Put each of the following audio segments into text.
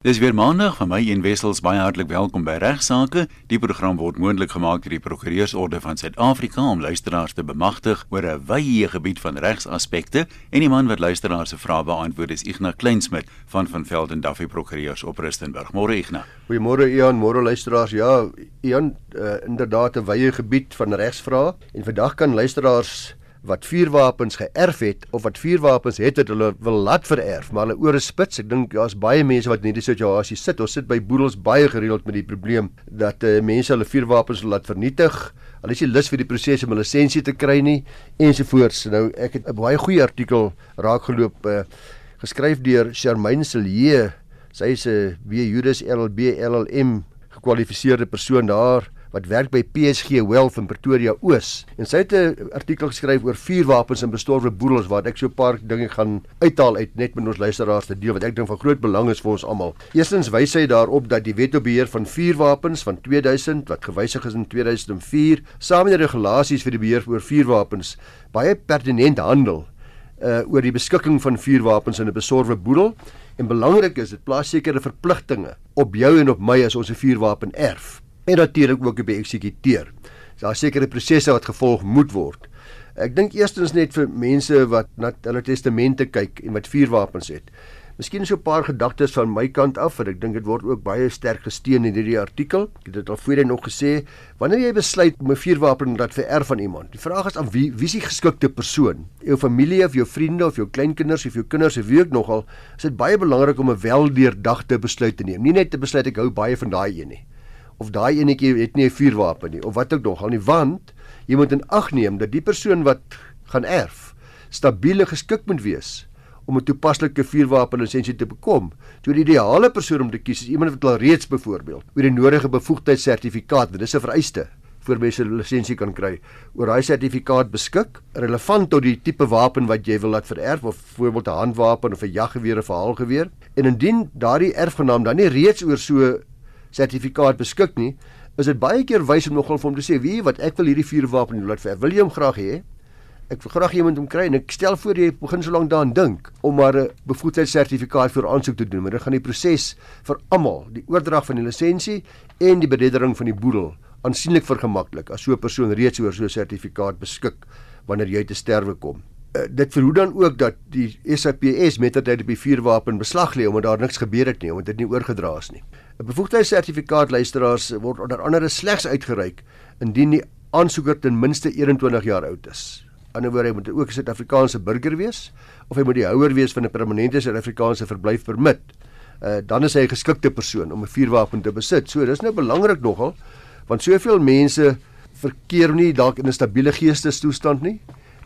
Dis weer maandag van my en Wessels baie hartlik welkom by Regsake. Die program word moontlik gemaak deur die Prokureursorde van Suid-Afrika om luisteraars te bemagtig oor 'n wye gebied van regsaspekte en die man wat luisteraars se vrae beantwoord is Ignas Kleinsmid van van Velden Duffy Prokureurs op Rustenburg. Môre Ignas. Goeiemôre Ian, môre luisteraars. Ja, Ian, uh, inderdaad 'n wye gebied van regsvrae en vandag kan luisteraars wat vuurwapens geërf het of wat vuurwapens het wat hulle wil laat vererf, maar hulle ore spits. Ek dink daar's baie mense wat in hierdie situasie sit. Ons sit by boedels baie gereeld met die probleem dat uh, mense hulle vuurwapens laat vernietig. Hulle is nie lus vir die proses om 'n lisensie te kry nie ensovoorts. Nou ek het 'n baie goeie artikel raakgeloop uh, geskryf deur Charmaine Silje. Sy is 'n B Juris LLB LLM gekwalifiseerde persoon daar wat werk by PSG Wealth in Pretoria Oos. En sy het 'n artikel geskryf oor vuurwapens en bestorwe boedels waar ek so 'n paar dinge gaan uithaal uit net met ons luisteraars te deel wat ek dink van groot belang is vir ons almal. Eerstens wys sy daarop dat die Wet op Beheer van Vuurwapens van 2000 wat gewysig is in 2004, saam met die regulasies vir die beheer oor vuurwapens, baie pertinent handel uh oor die beskikking van vuurwapens in 'n besorwe boedel en belangrik is dit plaas sekere verpligtinge op jou en op my as ons 'n vuurwapen erf en natuurlik ook by eksekuteer. Daar sekerre prosesse wat gevolg moet word. Ek dink eerstens net vir mense wat na hulle testamente kyk en wat vuurwapens het. Miskien so 'n paar gedagtes van my kant af en ek dink dit word ook baie sterk gesteun in hierdie artikel. Ek het dit al voorheen nog gesê, wanneer jy besluit om 'n vuurwapen te vererf van iemand, die vraag is aan wie wie is die geskikte persoon? Jou familie of jou vriende of jou kleinkinders of jou kinders of wie ook nogal, is dit baie belangrik om 'n weldeurdagte besluit te neem. Nie net te besluit ek hou baie van daai een nie of daai enetjie het nie 'n vuurwapen nie of wat ook nog al nie want jy moet in ag neem dat die persoon wat gaan erf stabiele geskik moet wees om 'n toepaslike vuurwapen lisensie te bekom. So die ideale persoon om te kies is iemand wat al reeds byvoorbeeld oor die nodige bevoegdheidssertifikaat, dit is 'n vereiste voor mense 'n lisensie kan kry. Oor daai sertifikaat beskik, relevant tot die tipe wapen wat jy wil laat vererf of byvoorbeeld 'n handwapen of 'n jaggeweer of 'n haalgeweer. En indien daardie erfgenaam dan nie reeds oor so sertifikaat beskik nie, is dit baie keer wys om nogal vir hom te sê, "Wie wat ek wil hierdie vuurwapen laat vir. Wil jy hom graag hê?" Ek wil graag iemand om kry en ek stel voor jy begin so lank daaraan dink om maar 'n bevoegdheidssertifikaat vir aansoek te doen, maar dit gaan die proses vir almal, die oordrag van die lisensie en die bereddering van die boedel aansienlik vergemaklik as so 'n persoon reeds oor so 'n sertifikaat beskik wanneer jy te sterwe kom. Uh, dit verhoed dan ook dat die SAPS met dat hy die vuurwapen beslag lê omdat daar niks gebeur het nie, omdat dit nie oorgedra is nie. 'n Bevoegdheidssertifikaat luisteraars word onder andere slegs uitgereik indien die aansoeker ten minste 21 jaar oud is. Aan die ander wyse moet hy ook 'n Suid-Afrikaanse burger wees of hy moet die houer wees van 'n permanente Suid-Afrikaanse verblyfpermit. Uh, dan is hy 'n geskikte persoon om 'n vuurwapen te besit. So dis nou belangrik nogal want soveel mense verkeer nie dalk in 'n stabiele geestesstoestand nie.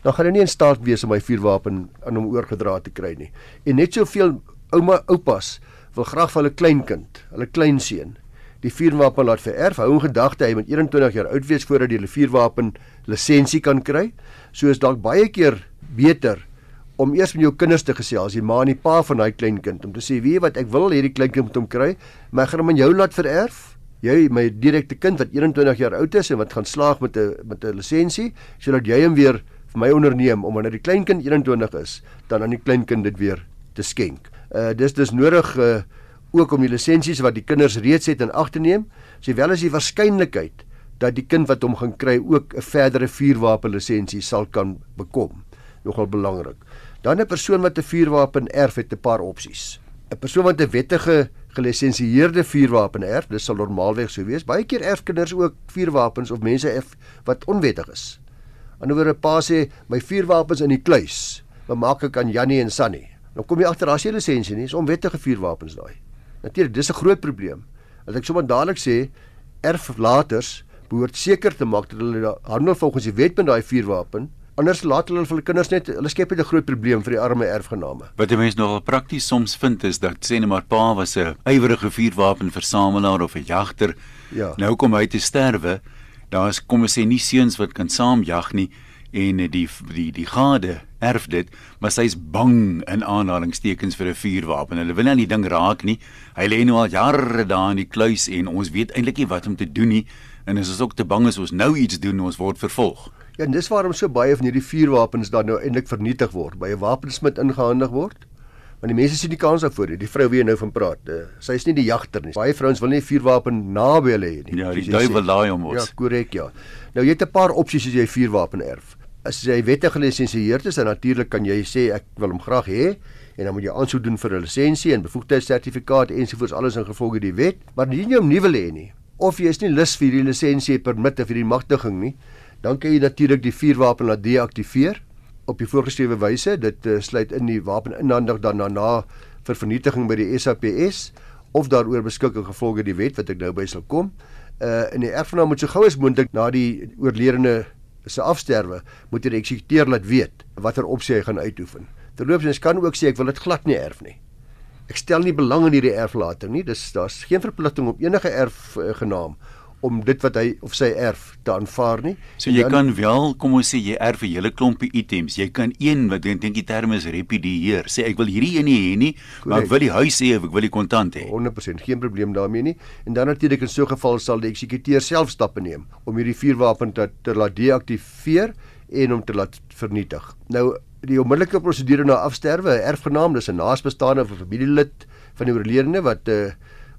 Dan gaan hy nie in staat wees om hy vuurwapen aan hom oorgedra te kry nie. En net soveel ouma oupas wil graag vir hulle kleinkind, hulle kleinseun, die vuurwapen laat vererf. Hou in gedagte hy moet 21 jaar oud wees voordat hy die vuurwapen lisensie kan kry. So is dalk baie keer beter om eers met jou kinders te gesels, die ma en die pa van daai kleinkind om te sê, "Wie wat ek wil hierdie kleinkind moet hom kry, maar ek gaan hom aan jou laat vererf." Jy my direkte kind wat 21 jaar oud is en wat gaan slaag met 'n met 'n lisensie, sodat jy hom weer vir my onderneem om wanneer die kleinkind 21 is, dan aan die kleinkind dit weer te skenk. Uh dis dis nodig uh ook om die lisensies wat die kinders reeds het in ag te neem, sowel as die waarskynlikheid dat die kind wat hom gaan kry ook 'n verdere vuurwapen lisensie sal kan bekom. Nogal belangrik. Dan 'n persoon wat 'n vuurwapen erf het 'n paar opsies. 'n Persoon wat 'n wettige gelisensieerde vuurwapen erf, dis sal normaalweg so wees. Baie keer erf kinders ook vuurwapens of mense erf wat onwettig is. Anderswoorde pa sê my vuurwapens in die kluis, bemaak ek aan Jannie en Sunny. Nou kom jy agter as jy lisensie nie, is onwettige vuurwapens daai. Natuurlik, dis 'n groot probleem. As ek sommer dadelik sê erflaters behoort seker te maak dat hulle handel volgens die wet met daai vuurwapen. Anders laat hulle vir hulle kinders net hulle skep net 'n groot probleem vir die arme erfgename. Wat die mense nogal prakties soms vind is dat sê net maar pa was 'n ywerige vuurwapenversamelaar of 'n jagter. Ja. Nou kom hy te sterwe. Daar is kom ons sê nie seuns wat kan saam jag nie en die die die gade erf dit, maar sy's bang in aanhalingstekens vir 'n vuurwapen. Hulle wil nie aan die ding raak nie. Hy lê nou al jare daar in die kluis en ons weet eintlik nie wat om te doen nie en as ons ook te bang is ons nou iets doen, ons word vervolg. Ja, en dis waarom so baie van hierdie vuurwapens dan nou eintlik vernietig word, by 'n wapensmid ingehandig word. Want die mense sien nie kans daarvoor. Die vrou wie jy nou van praat, uh, sy is nie die jagter nie. Baie vrouens wil nie 'n vuurwapen naby hulle hê nie. Ja, die duiwel laai om ons. Ja, korrek, ja. Nou jy het 'n paar opsies as jy 'n vuurwapen erf. As jy wettig gelisensieerd is, dan natuurlik kan jy sê ek wil hom graag hê en dan moet jy aansoek doen vir 'n lisensie en bevoegdheidssertifikaat ensovoorts alles in gevolge die wet, maar nie jy hom nie wil hê nie of jy is nie lus vir die lisensie permit of vir die magtiging nie, dan kan jy natuurlik die vuurwapen laat deaktiveer op die voorgeskrewe wyse. Dit uh, sluit in die wapeninhandig dan daarna vir vernietiging by die SAPS of daaroor beskikking gevolge die wet wat ek nou by sal kom. Uh in die erfgenaam moet so gou as moontlik na die oorledene se afsterwe moet die eksekuteur laat weet watter opsie hy gaan uitoefen. Terloops, kan ook sê ek wil dit glad nie erf nie. Ek stel nie belang in hierdie erflating nie. Dis daar's geen verpligting op enige erfgenaam uh, om dit wat hy of sy erf te aanvaar nie. So jy dan, kan wel, kom ons sê jy erf 'n hele klompie items. Jy kan een wat ek dink die term is repudieer. Sê ek wil hierdie een nie hê nie, correct. maar ek wil die huis hê of ek wil die kontant hê. 100% geen probleem daarmee nie. En dan natuurlik in so 'n geval sal die eksekuteur self stappe neem om hierdie vuurwapen te, te laat deaktiveer en om te laat vernietig. Nou die onmiddellike prosedure na afsterwe, erfgenaam, dis 'n naasbestaande of 'n familielid van die oorledene wat 'n uh, eh,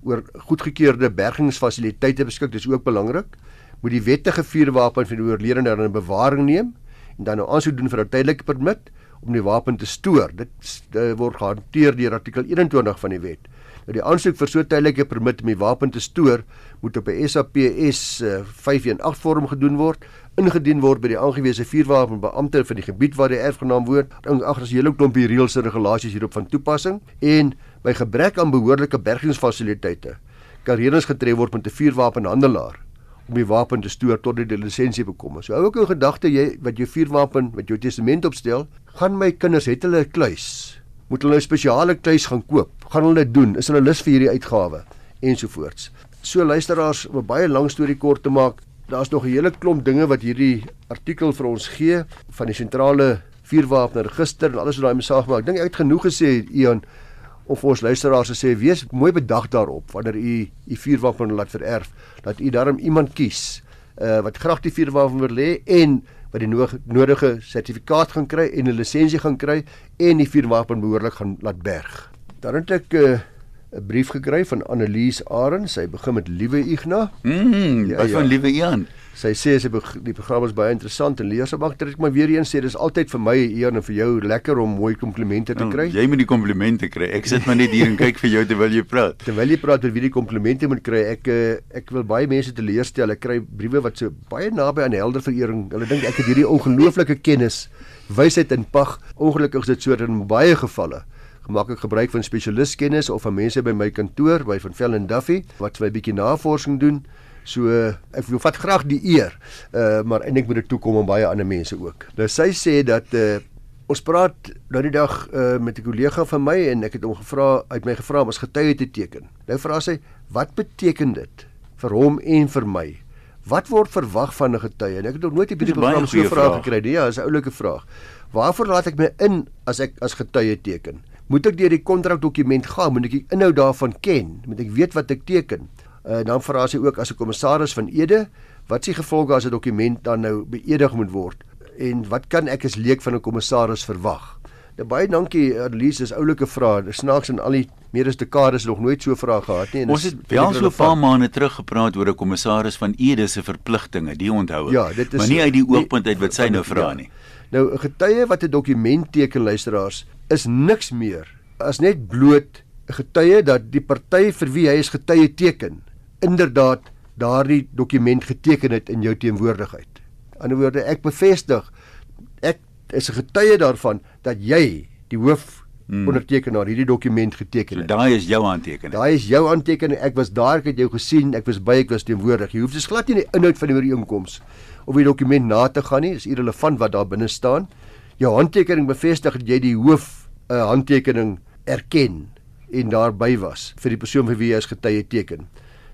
oor goedgekeurde bergingsfasiliteite beskik, dis ook belangrik. Moet die wettige vuurwapen van die oorledene in bewaring neem en dan nou aansoek doen vir 'n tydelike permit om die wapen te stoor. Dit, dit word gehanteer deur artikel 21 van die wet. Nou die aansoek vir so tydelike permit om die wapen te stoor moet op 'n SAPS 518 uh, vorm gedoen word, ingedien word by die aangewese vuurwapenbeampte van die gebied waar die erfgenaam woon. Ag, as jy 'n hele klompie reëls en regulasies hierop van toepassing en by gebrek aan behoorlike bergingsfasiliteite kan reëlings getref word met 'n vuurwapenhandelaar om die wapen te stoor tot die lisensie bekom. So hou ook in gedagte jy wat jou vuurwapen met jou testament opstel, gaan my kinders het hulle 'n kluis. Moet hulle 'n spesiale kluis gaan koop? Gaan hulle dit doen? Is hulle lus vir hierdie uitgawe ensovoorts. So luisteraars, om 'n baie lang storie kort te maak, daar's nog 'n hele klomp dinge wat hierdie artikel vir ons gee van die sentrale vuurwapenregister en alles wat daai mensag maak. Ek dink ek het genoeg gesê Ian of ons luisteraars sê wees mooi bedag daarop wanneer u u vuurwapen laat vererf dat u daarom iemand kies uh, wat graag die vuurwapen wil hê en wat die nodige sertifikaat gaan kry en 'n lisensie gaan kry en die vuurwapen behoorlik gaan laat berg. Dan het ek 'n uh, 'n brief gekry van Annelies Arend. Sy begin met Liewe Igna. Mm, ja, ja. van Liewe Ian. Sy sê sy die program is baie interessant en lees maar ek maar weer eens sê dis altyd vir my Ian en vir jou lekker om mooi komplimente te oh, kry. Oh, jy moet die komplimente kry. Ek sit maar net hier en kyk vir jou terwyl jy praat. Terwyl jy praat oor wie die komplimente moet kry. Ek eh, ek wil baie mense teleurstel. Ek kry briewe wat so baie naby aan helder verering. Hulle dink ek het hierdie ongelooflike kennis, wysheid en pag. Ongelukkig is dit so in baie gevalle maak ek gebruik van spesialistkennis of van mense by my kantoor by van Vel en Duffy wat vir 'n bietjie navorsing doen. So ek wil vat graag die eer. Uh maar eintlik moet dit toe kom aan baie ander mense ook. Nou sy sê dat uh ons praat nou die dag uh met 'n kollega van my en ek het hom gevra uit my gevra om as getuie te teken. Nou vra sy, "Wat beteken dit vir hom en vir my?" Wat word verwag van 'n getuie? En ek het nog nooit hierdie program so 'n vraag gekry nie. Ja, dis 'n oulike vraag. Waarvoor laat ek my in as ek as getuie teken? moet ek deur die kontrakdokument gaan, moet ek die inhoud daarvan ken, moet ek weet wat ek teken. Uh, dan vra sy ook as 'n kommissaris van Ede, wat s'e gevolge as 'n dokument dan nou beëdig moet word en wat kan ek as leek van 'n kommissaris verwag? Nou baie dankie Elise, dis oulike vrae. Dis snaaks en al die meer as dekades nog nooit so 'n vraag gehad nie. Ons het wel so 'n paar maande terug gepraat oor 'n kommissaris van Ede se verpligtinge, die onthou ek. Ja, dit is maar nie uit die oogpunt uit wat sy nou vra ja. nie. Nou 'n getuie wat 'n dokument teken luisteraars is niks meer as net bloot 'n getuie dat die party vir wie hy is getuie teken inderdaad daardie dokument geteken het in jou teenwoordigheid. In 'n woorde ek bevestig ek is 'n getuie daarvan dat jy die hoof hmm. ondertekenaar hierdie dokument geteken het. So daai is jou handtekening. Daai is jou handtekening. Ek was daar, ek het jou gesien, ek was by, ek was teenwoordig. Jy hoef dus glad nie die inhoud van die ooreenkoms of die dokument na te gaan nie. Dit is irrelevant wat daar binne staan. Jou handtekening bevestig dat jy die hoof 'n uh, handtekening erken en daarby was vir die persoon vir wie jy as getuie teken.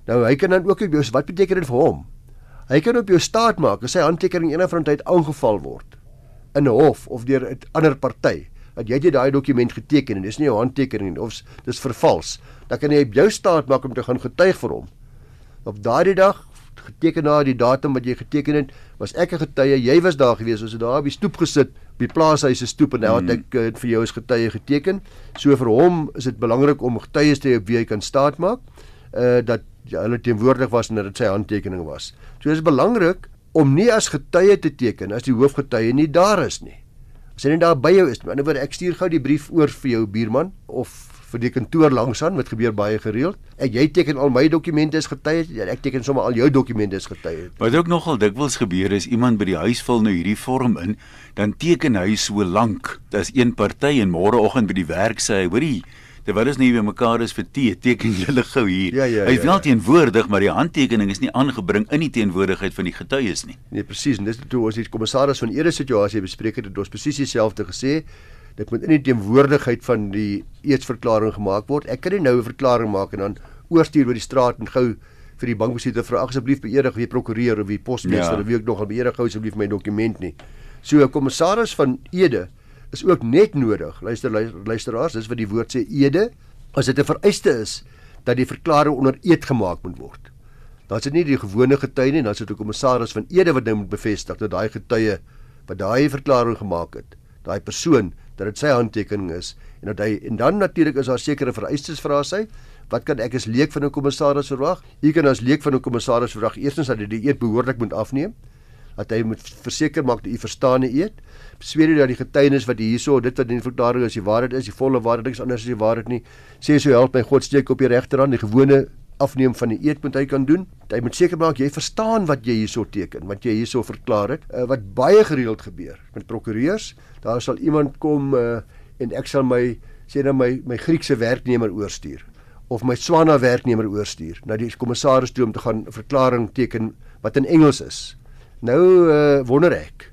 Nou hy kan dan ook op jou wat beteken dit vir hom? Hy kan op jou staat maak as sy handtekening eendag van tyd aangeval word in 'n hof of deur 'n ander party dat jy daai dokument geteken en dis nie jou handtekening of dis vervals, dan kan jy op jou staat maak om te gaan getuig vir hom. Op daardie dag geteken na die datum wat jy geteken het, was ek 'n getuie, jy was daar gewees, ons het daar op die stoep gesit, op die plaashuis se stoep en nou het ek uh, vir jou as getuie geteken. So vir hom is dit belangrik om getuies te hê op wie hy kan staat maak, uh dat hulle teenwoordig was en dat dit sy handtekening was. So dit is belangrik om nie as getuie te teken as die hoofgetuie nie daar is nie. As hy nie daar by jou is nie. In 'n ander woord, ek stuur gou die brief oor vir jou buurman of vir die kantoor langsaan wat gebeur baie gereeld. Ek jy teken al my dokumente as getuie ek teken sommer al jou dokumente as getuie. Wat ook nogal dikwels gebeur is iemand by die huis vul nou hierdie vorm in, dan teken hy so lank. Dis een party en môreoggend by die werk sê hy, hoorie Terwyl ons nie by mekaar is vir tee, teken julle gou hier. Ja, ja, Hy is ja, wel ja. teenwoordig, maar die handtekening is nie aangebring in die teenwoordigheid van die getuies nie. Nee, presies. En dis toe ons die kommissaris van ere situasie bespreek het, het ons presies dieselfde gesê. Dit moet in die teenwoordigheid van die eetsverklaring gemaak word. Ek kan nie nou 'n verklaring maak en dan oorstuur oor die straat en gou vir die bankbestuurder vra asseblief beëdig wie prokureur of wie posmeester Ja. of wie ook nog al beëdig gou asseblief my dokument nie. So 'n kommissaris van ede is ook net nodig. Luister luister- luisteraars, dis wat die woord sê ede as dit 'n vereiste is dat die verklaring onder eed gemaak moet word. Dan is dit nie die gewone getuie nie, dan is dit 'n kommissaris van ede wat nou moet bevestig dat daai getuie wat daai verklaring gemaak het, daai persoon dat dit sy handtekening is en dat hy en dan natuurlik is daar sekere vereistes vra sy. Wat kan ek as leek van 'n kommissaris verwag? U kan as leek van 'n kommissaris verwag eerstens dat hy die eed behoorlik moet afneem dat hy moet verseker maak dat u verstaan eed. Sweer u dat die getuienis wat hierso dit wat in die verklaring is, die waarheid is, die volle waarheid, niks anders as die waarheid nie. Sê so help my God steek op die regterhand, die gewone afneem van die eed moet hy kan doen. Hy moet seker maak jy verstaan wat jy hierso teken, wat jy hierso verklaar het. Uh, wat baie gereeld gebeur met prokureurs, daar sal iemand kom uh, en ek sal my sê dan my my Griekse werknemer oorstuur of my Swana werknemer oorstuur na die kommissaris toe om te gaan 'n verklaring teken wat in Engels is. Nou uh, wonder ek,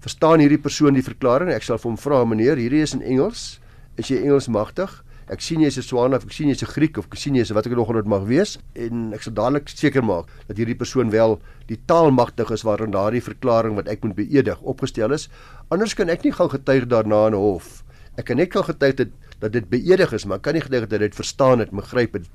verstaan hierdie persoon die verklaring? Ek sal vir hom vra, meneer, hierdie is in Engels. Is jy Engels magtig? Ek sien jy's 'n Swana of ek sien jy's 'n Griek of ek sien jy's wat ek nog dit mag wees en ek sal dadelik seker maak dat hierdie persoon wel die taal magtig is waarin daardie verklaring wat ek moet beëdig opgestel is. Anders kan ek nie gou getuig daarna in hof. Ek kan net gou getuig dat dat dit beëdig is, maar kan nie getuig dat dit verstaan het, begryp het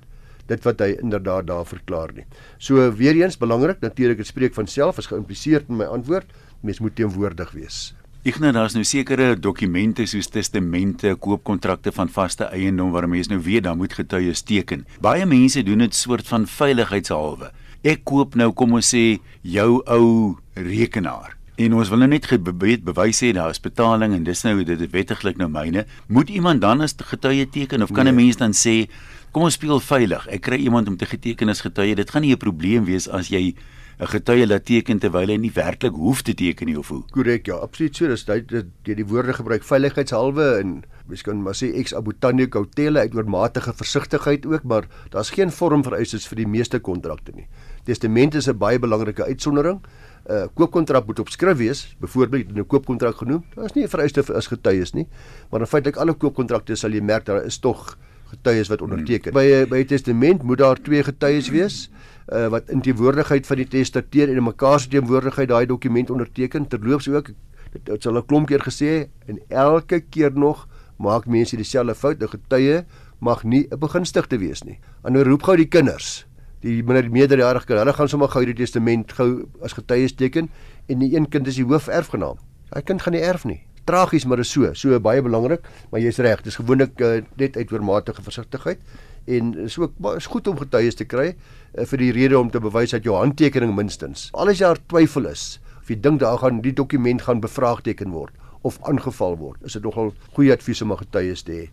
dit wat hy inderdaad daar verklaar nie. So weer eens belangrik, natuurlik dit spreek van self is geïmpliseer in my antwoord, mens moet teenwoordig wees. Ignas, daar's nou sekere dokumente soos testamente, koopkontrakte van vaste eiendom waar mense nou weet dan moet getuies teken. Baie mense doen dit soort van veiligheidshalwe. Ek koop nou kom ons sê jou ou rekenaar. En ons wil nou net gebeet bewys hê daar is betaling en dis nou dit is wettiglik nou myne. Moet iemand dan as getuie teken of kan 'n Nee. mens dan sê kom ons speel veilig. Ek kry iemand om te geteken as getuie. Dit gaan nie 'n probleem wees as jy 'n getuie laat teken terwyl hy nie werklik hoef te teken nie of hoe. Korrek, ja, absoluut so. Dis dit jy die woorde gebruik veiligheidshalwe en miskien maar sê ex abutando cautela uit oormatige versigtigheid ook, maar daar's geen vorm vereistes vir die meeste kontrakte nie. Testament is 'n baie belangrike uitsondering. 'n uh, Koopkontrak moet op skrif wees, byvoorbeeld 'n koopkontrak genoem. Daar is nie 'n vereiste vir as getuies nie, maar in feite alle koopkontrakte sal jy merk daar is tog getuies wat onderteken. By 'n by 'n testament moet daar twee getuies wees uh, wat in teenwoordigheid van die testateur en in mekaar se teenwoordigheid daai dokument onderteken. Terloops ook dit, dit sal 'n klomp keer gesê en elke keer nog maak mense dieselfde fout. 'n Getuie mag nie 'n begunstigde wees nie. Ander roep gou die kinders. Die minder meerderjarige kinders, hulle gaan sommer gou die testament gou as getuies teken en die een kind is die hooferfgenaam. Hy kind gaan nie erf nie. Tragies, maar dit is so, so baie belangrik, maar jy's reg, dis gewoonlik uh, net uit oormatige versigtigheid en is ook is goed om getuies te kry uh, vir die rede om te bewys dat jou handtekening minstens. Al is daar twyfel is of jy dink daar gaan die dokument gaan bevraagteken word of aangeval word, is dit nogal goeie advies om 'n getuies te hê.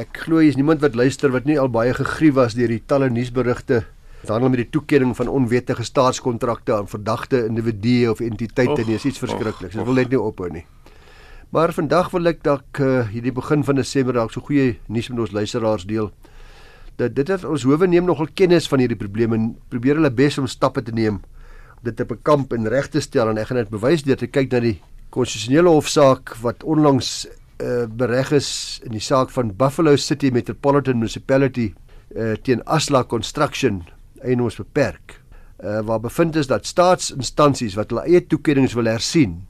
Ek glo jy's niemand wat luister wat nie al baie gegrief was deur die talle nuusberigte wat handel met die toekenning van onwettige staatskontrakte aan verdagte individue of entiteite nie, is iets verskrikliks. Dit wil net nie ophou nie. Maar vandag wil ek dalk uh, hierdie begin van Desember dalk so goeie nuus met ons luisteraars deel. Dat dit is ons howe neem nogal kennis van hierdie probleme en probeer hulle bes om stappe te neem om dit te bekamp en reg te stel en ek gaan dit bewys deur te kyk na die konstitusionele hofsaak wat onlangs uh, bereg is in die saak van Buffalo City Metropolitan Municipality uh, teen Asla Construction eienaars beperk uh, waar bevind is dat staatsinstansies wat hulle eie toekennings wil hersien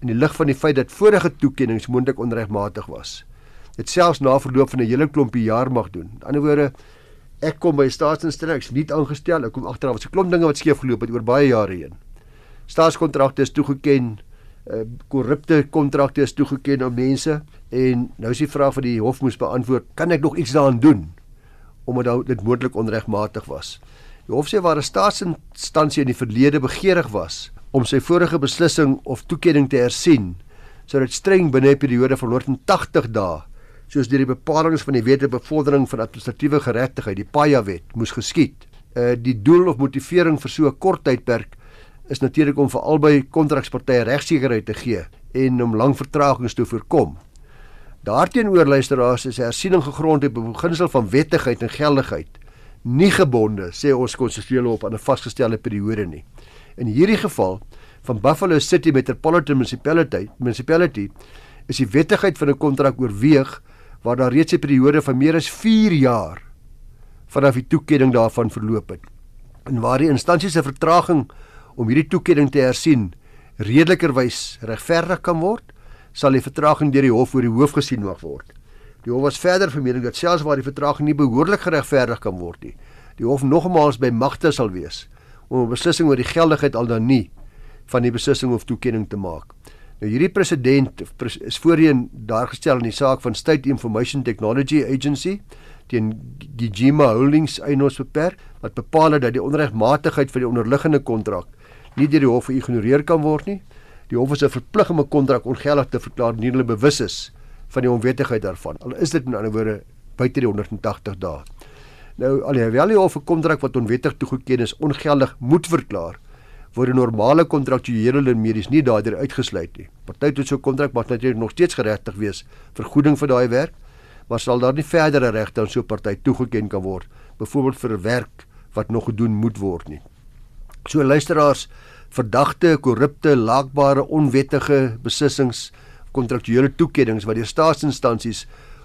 in die lig van die feit dat vorige toekennings moontlik onregmatig was dit selfs na verloop van 'n hele klompie jaar mag doen. Aan die ander woorde Ek kom by staatsinstelling, ek's nie aangestel, ek kom agter daar was 'n klomp dinge wat skeef geloop het oor baie jare heen. Staatskontrakte is toegeken, uh, korrupte kontrakte is toegeken aan mense en nou is die vraag wat die hof moes beantwoord, kan ek nog iets daaraan doen omdat dit moontlik onregmatig was? Die hof sê waar 'n staatsinstansie in die verlede begeerig was om sy vorige beslissing of toekenning te hersien, sou dit streng binne 'n periode van 180 dae soos deur die bepalinge van die Wet op bevordering van administratiewe geregtigheid, die PAJA wet, moes geskied. Uh die doel of motivering vir so 'n kort tydperk is natuurlik om vir albei kontrakspartye regsekerheid te gee en om lang vertragings te voorkom. Daarteenoor luisteraars is hersiening gegrond op 'n beginsel van wettigheid en geldigheid, nie gebonde sê ons konstitusionele op aan 'n vasgestelde periode nie. In hierdie geval van Buffalo City Metropolitan Municipality, municipality is die wettigheid van 'n kontrak oorweeg waar daar reeds 'n periode van meer as 4 jaar vanaf die toekenning daarvan verloop het. En waar die instansie se vertraging om hierdie toekenning te hersien redelikerwys regverdig kan word, sal die vertraging deur die hof oor die hoof gesien mag word. Die hof was verder mening dat selfs waar die vertraging nie behoorlik geregverdig kan word nie, die hof nogmaals by magte sal wees om 'n beslissing oor die geldigheid al dan nie van die beslissing of toekenning te maak. Nou hierdie president is voorheen daar gestel in die saak van State Information Technology Agency teen Gijima Holdings Eienaamsbeperk wat bepaal het dat die onregmatigheid van die onderliggende kontrak nie deur die hof geïgnoreer kan word nie. Die hof is verplig om 'n kontrak ongeldig te verklaar indien hulle bewus is van die onwettigheid daarvan. Al is dit in ander woorde buite die 180 dae. Nou alhoewel die hof 'n kontrak wat onwettig toegeken is ongeldig moet verklaar, word 'n normale kontraktuele medies nie daardeur uitgesluit nie. Party tot so 'n kontrak mag natuurlik nog steeds geregtig wees vergoeding vir daai werk, maar sal daar nie verdere regte aan so 'n party toegeken kan word, byvoorbeeld vir werk wat nog gedoen moet word nie. So luisteraars, verdagte, korrupte, laakbare, onwettige besissings, kontraktuele toekennings wat deur staatsinstansies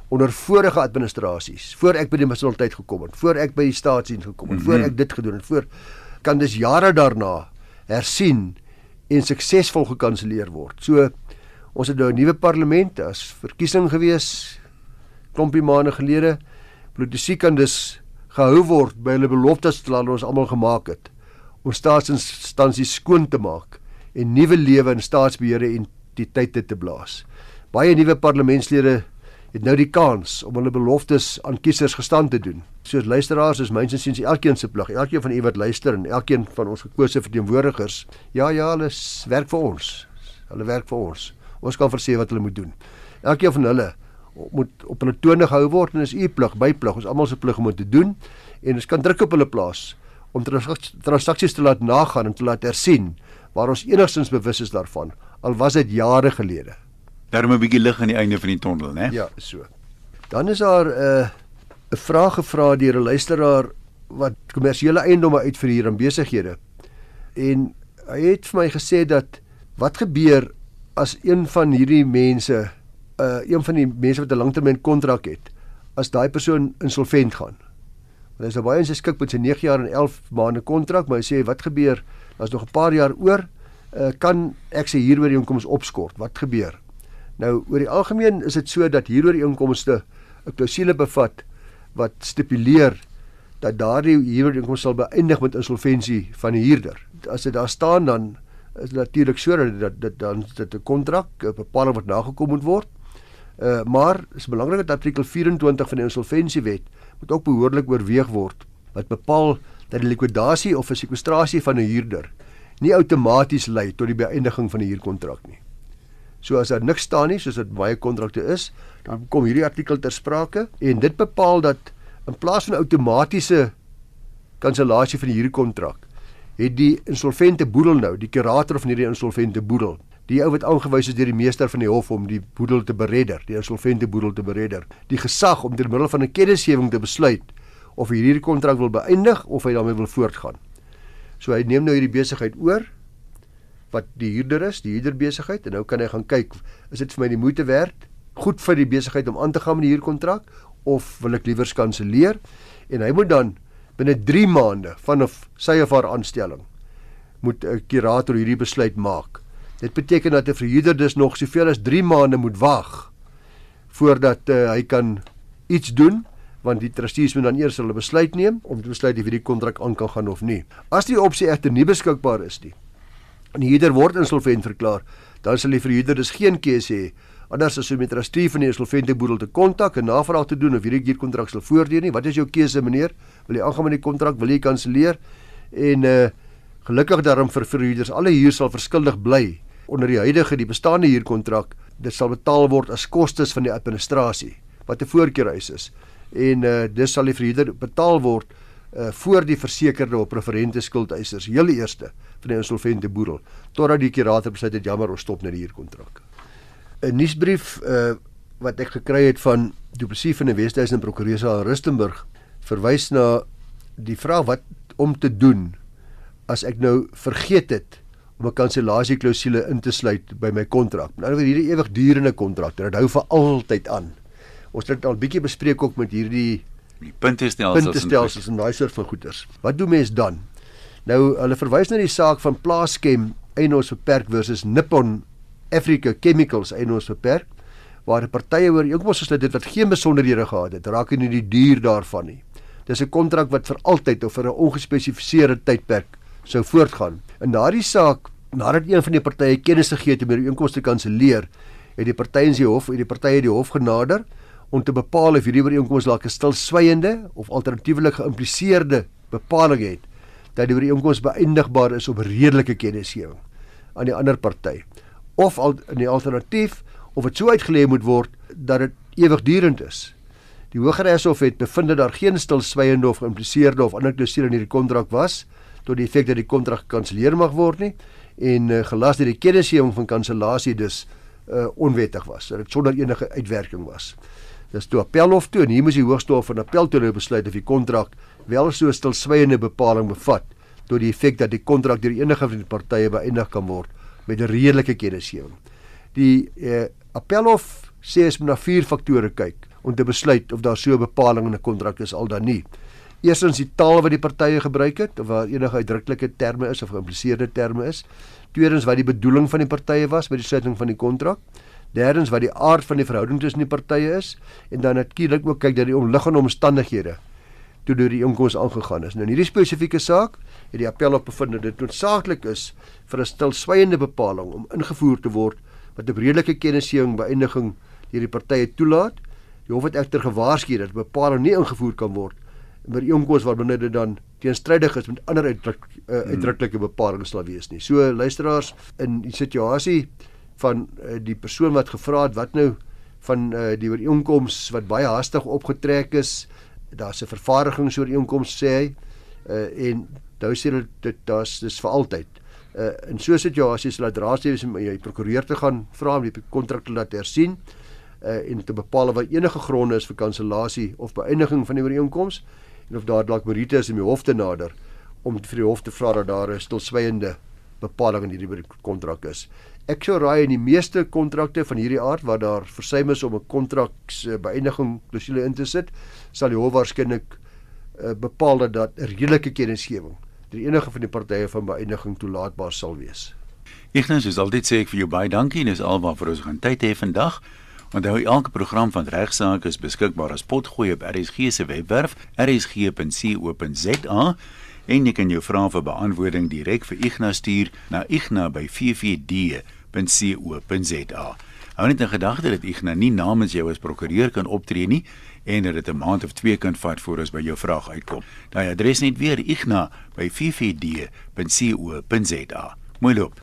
onder vorige administrasies, voor ek by die munisipaliteit gekom het, voor ek by die staatsdiens gekom het, mm -hmm. voor ek dit gedoen het, voor kan dis jare daarna hersien en suksesvol gekanselleer word. So ons het nou 'n nuwe parlement, as verkiesing gewees klompie maande gelede. Politici kan dus gehou word by hulle beloftes wat ons almal gemaak het om staatsinstansies skoon te maak en nuwe lewe in staatsbeheer en entiteite te blaas. Baie nuwe parlementslede het nou die kans om hulle beloftes aan kiesers gestand te doen. Soos luisteraars is myns insiens elkeen se plig, elkeen van u wat luister en elkeen van ons gekose verteenwoordigers. Ja ja, hulle werk vir ons. Hulle werk vir ons. Ons kan verseë wat hulle moet doen. Elkeen van hulle moet op hulle tone gehou word en is u plig, by plig, ons almal se plig om dit te doen en ons kan druk op hulle plaas om transaksies te laat nagaan en te laat hersien waar ons enigstens bewus is daarvan al was dit jare gelede. Daarom 'n bietjie lig aan die einde van die tonnel, né? Ja, so. Dan is daar 'n uh, 'n vraag gevra deur 'n luisteraar wat kommersiële eiendomme uitverhuur aan besighede. En hy het vir my gesê dat wat gebeur as een van hierdie mense, uh een van die mense wat 'n langtermyn kontrak het, as daai persoon insolvent gaan? Hy is nou baie geskik met sy 9 jaar en 11 maande kontrak, maar hy sê wat gebeur as nog 'n paar jaar oor, uh, kan ek sy huurooreenkoms opskort? Wat gebeur? Nou, oor die algemeen is dit so dat huurooreenkomste 'n klousule bevat wat stipuleer dat daardie huurooreenkoms sal beëindig met insolventie van die huurder. As dit daar staan dan is natuurlik so dat dit dan dit 'n kontrak, bepaling wat nagekom moet word. Uh maar is belangrik dat artikel 24 van die insolventiewet moet ook behoorlik oorweeg word wat bepaal dat die likwidasie of 'n sekwestrasie van 'n huurder nie outomaties lei tot die beëindiging van die huurkontrak nie. So as daar niks staan nie soos dit baie kontrakte is, dan kom hierdie artikel ter sprake en dit bepaal dat in plaas van outomatiese kansellasie van die huurkontrak het die insolvente boedel nou, die kurator van hierdie insolvente boedel, die ou wat aangewys is deur die meester van die hof om die boedel te beredder, die insolvente boedel te beredder, die gesag om deur middel van 'n kennisgewing te besluit of hy hierdie kontrak wil beëindig of hy daarmee wil voortgaan. So hy neem nou hierdie besigheid oor wat die huurder is, die huurder besigheid en nou kan hy gaan kyk, is dit vir my die moeite werd, goed vir die besigheid om aan te gaan met die huurkontrak of wil ek liewer kanselleer? En hy moet dan binne 3 maande vanaf sy of haar aanstelling moet 'n kurator hierdie besluit maak. Dit beteken dat 'n verhuurder dus nog soveel as 3 maande moet wag voordat uh, hy kan iets doen want die trustees moet dan eers hulle besluit neem om te besluit of hierdie kontrak aan kan gaan of nie. As die opsie egter nie beskikbaar is nie en die huurder word insolvent verklaar, dan sal die verhuurder dus geen keuse hê anders as om met trustee van die insolvente boedel te kontak en navraag te doen of hierdie huurkontrak sal voortduur nie. Wat is jou keuse meneer? Wil jy aangaan met die kontrak? Wil jy kanselleer? En uh gelukkig daarom vir verhuurders alle huur sal verskuldig bly onder die huidige die bestaande huurkontrak. Dit sal betaal word as kostes van die administrasie wat 'n voorkeurhuis is. En uh dis sal die verhuurder betaal word uh voor die versekerde op preferente skuldeisers heel eerste van die insolvente boedel totdat die kurator besluit het jammer ons stop net die huurkontrak. 'n Nuusbrief uh wat ek gekry het van Du Plessis van die Wesduisen Prokureur in Rustenburg verwys na die vraag wat om te doen as ek nou vergeet het om 'n kansellasieklausule in te sluit by my kontrak. Nou oor hierdie ewigdurende kontrak, dit hou vir altyd aan. Ons het al bietjie bespreek ook met hierdie die puntestelsels puntestelsels en daai soort van goeders. Wat doen mens dan? Nou hulle verwys na die saak van Plaaskem Eienaars Beperk versus Nippon Africa Chemicals Eienaars Beperk waar partye oor eenkoms gesluit het wat geen besonderhede gehad het, raak nie die duur daarvan nie. Dis 'n kontrak wat vir altyd of vir 'n ongespesifiseerde tydperk sou voortgaan. In daardie saak, nadat een van die partye kennis gegee het om die ooreenkoms te kanselleer, het die partye in die hof, het die partye die hof genader om te bepaal of hierdie ooreenkoms dalk 'n stilswygende of alternatiefelik geïmpliseerde bepaling het dat die ooreenkoms beëindigbaar is op redelike kennisgewing aan die ander party of al in die alternatief of dit so uitgelê moet word dat dit ewigdurend is. Die Hooggeregshof het bevind dat daar geen stilswygende of geïmpliseerde of ander klousule in hierdie kontrak was tot die effek dat die kontrak gekanselleer mag word nie en uh, gelas dat die kennisgewing van kansellasie dus uh, onwettig was, dat dit sonder enige uitwerking was. Dis toe appelhof toe en hier moes die hoogste hof van appel toe nou besluit of die kontrak wel so stilswygende bepaling bevat tot die effek dat die kontrak deur enige van die partye beëindig kan word met 'n redelike kennisgewing. Die uh, appelhof sê as men na vier faktore kyk om te besluit of daar so 'n bepaling in 'n kontrak is al dan nie. Eerstens die taal wat die partye gebruik het of waar enige uitdruklike terme is of geïmpliseerde terme is. Tweedens wat die bedoeling van die partye was by die sluiting van die kontrak. Derdens wat die aard van die verhouding tussen die partye is en dan natuurlik ook kyk dat die omliggende omstandighede toe deur die inkomste aangegaan is. Nou in hierdie spesifieke saak het die appel op bevind dat dit noodsaaklik is vir 'n stilswygende bepaling om ingevoer te word wat 'n redelike kennisgewing beëindiging deur die partye toelaat. Die hof het egter gewaarsku dat bepaling nie ingevoer kan word maar eenkos waar binne dit dan teenstrydig is met ander uitdruk, uh, uitdruklike bepalinge sal wees nie. So luisteraars in die situasie van uh, die persoon wat gevra het wat nou van uh, die ooreenkoms wat baie hastig opgetrek is, daar's 'n vervaardigingsooreenkoms sê hy uh, en nou sê dit dit daar's dis vir altyd. Uh, in so 'n situasie sal dit raadstewe om jy prokureur te gaan vra om die kontrak te laat hersien uh, en te bepaal of enige gronde is vir kansellasie of beëindiging van die ooreenkoms en of daar dalk meriete is om die hof te nader om vir die hof te vra dat daar 'n stilswygende bepaling in hierdie kontrak is. Ek sou raai in die meeste kontrakte van hierdie aard waar daar versuim is om 'n kontrak se beëindiging klousule in te sit, sal die hof waarskynlik uh, bepaal dat dat 'n redelike kennisgewing deur enige van die partye van beëindiging toelaatbaar sal wees. Ignas, is altyd sê ek vir jou baie dankie en dis alwaar vir ons gaan tyd hê vandag. Onthou elke program van regsaake is beskikbaar as potgooi op RSG se webwerf rsg.co.za en jy kan jou vrae vir beantwoording direk vir Ignas stuur na igna@ffd.co.za. Hou net in gedagte dat Ignas nie namens jou as prokureur kan optree nie en dat dit 'n maand of 2 kan vat voor ons by jou vraag uitkom. Daai adres net weer igna@ffd.co.za. Mooi loop.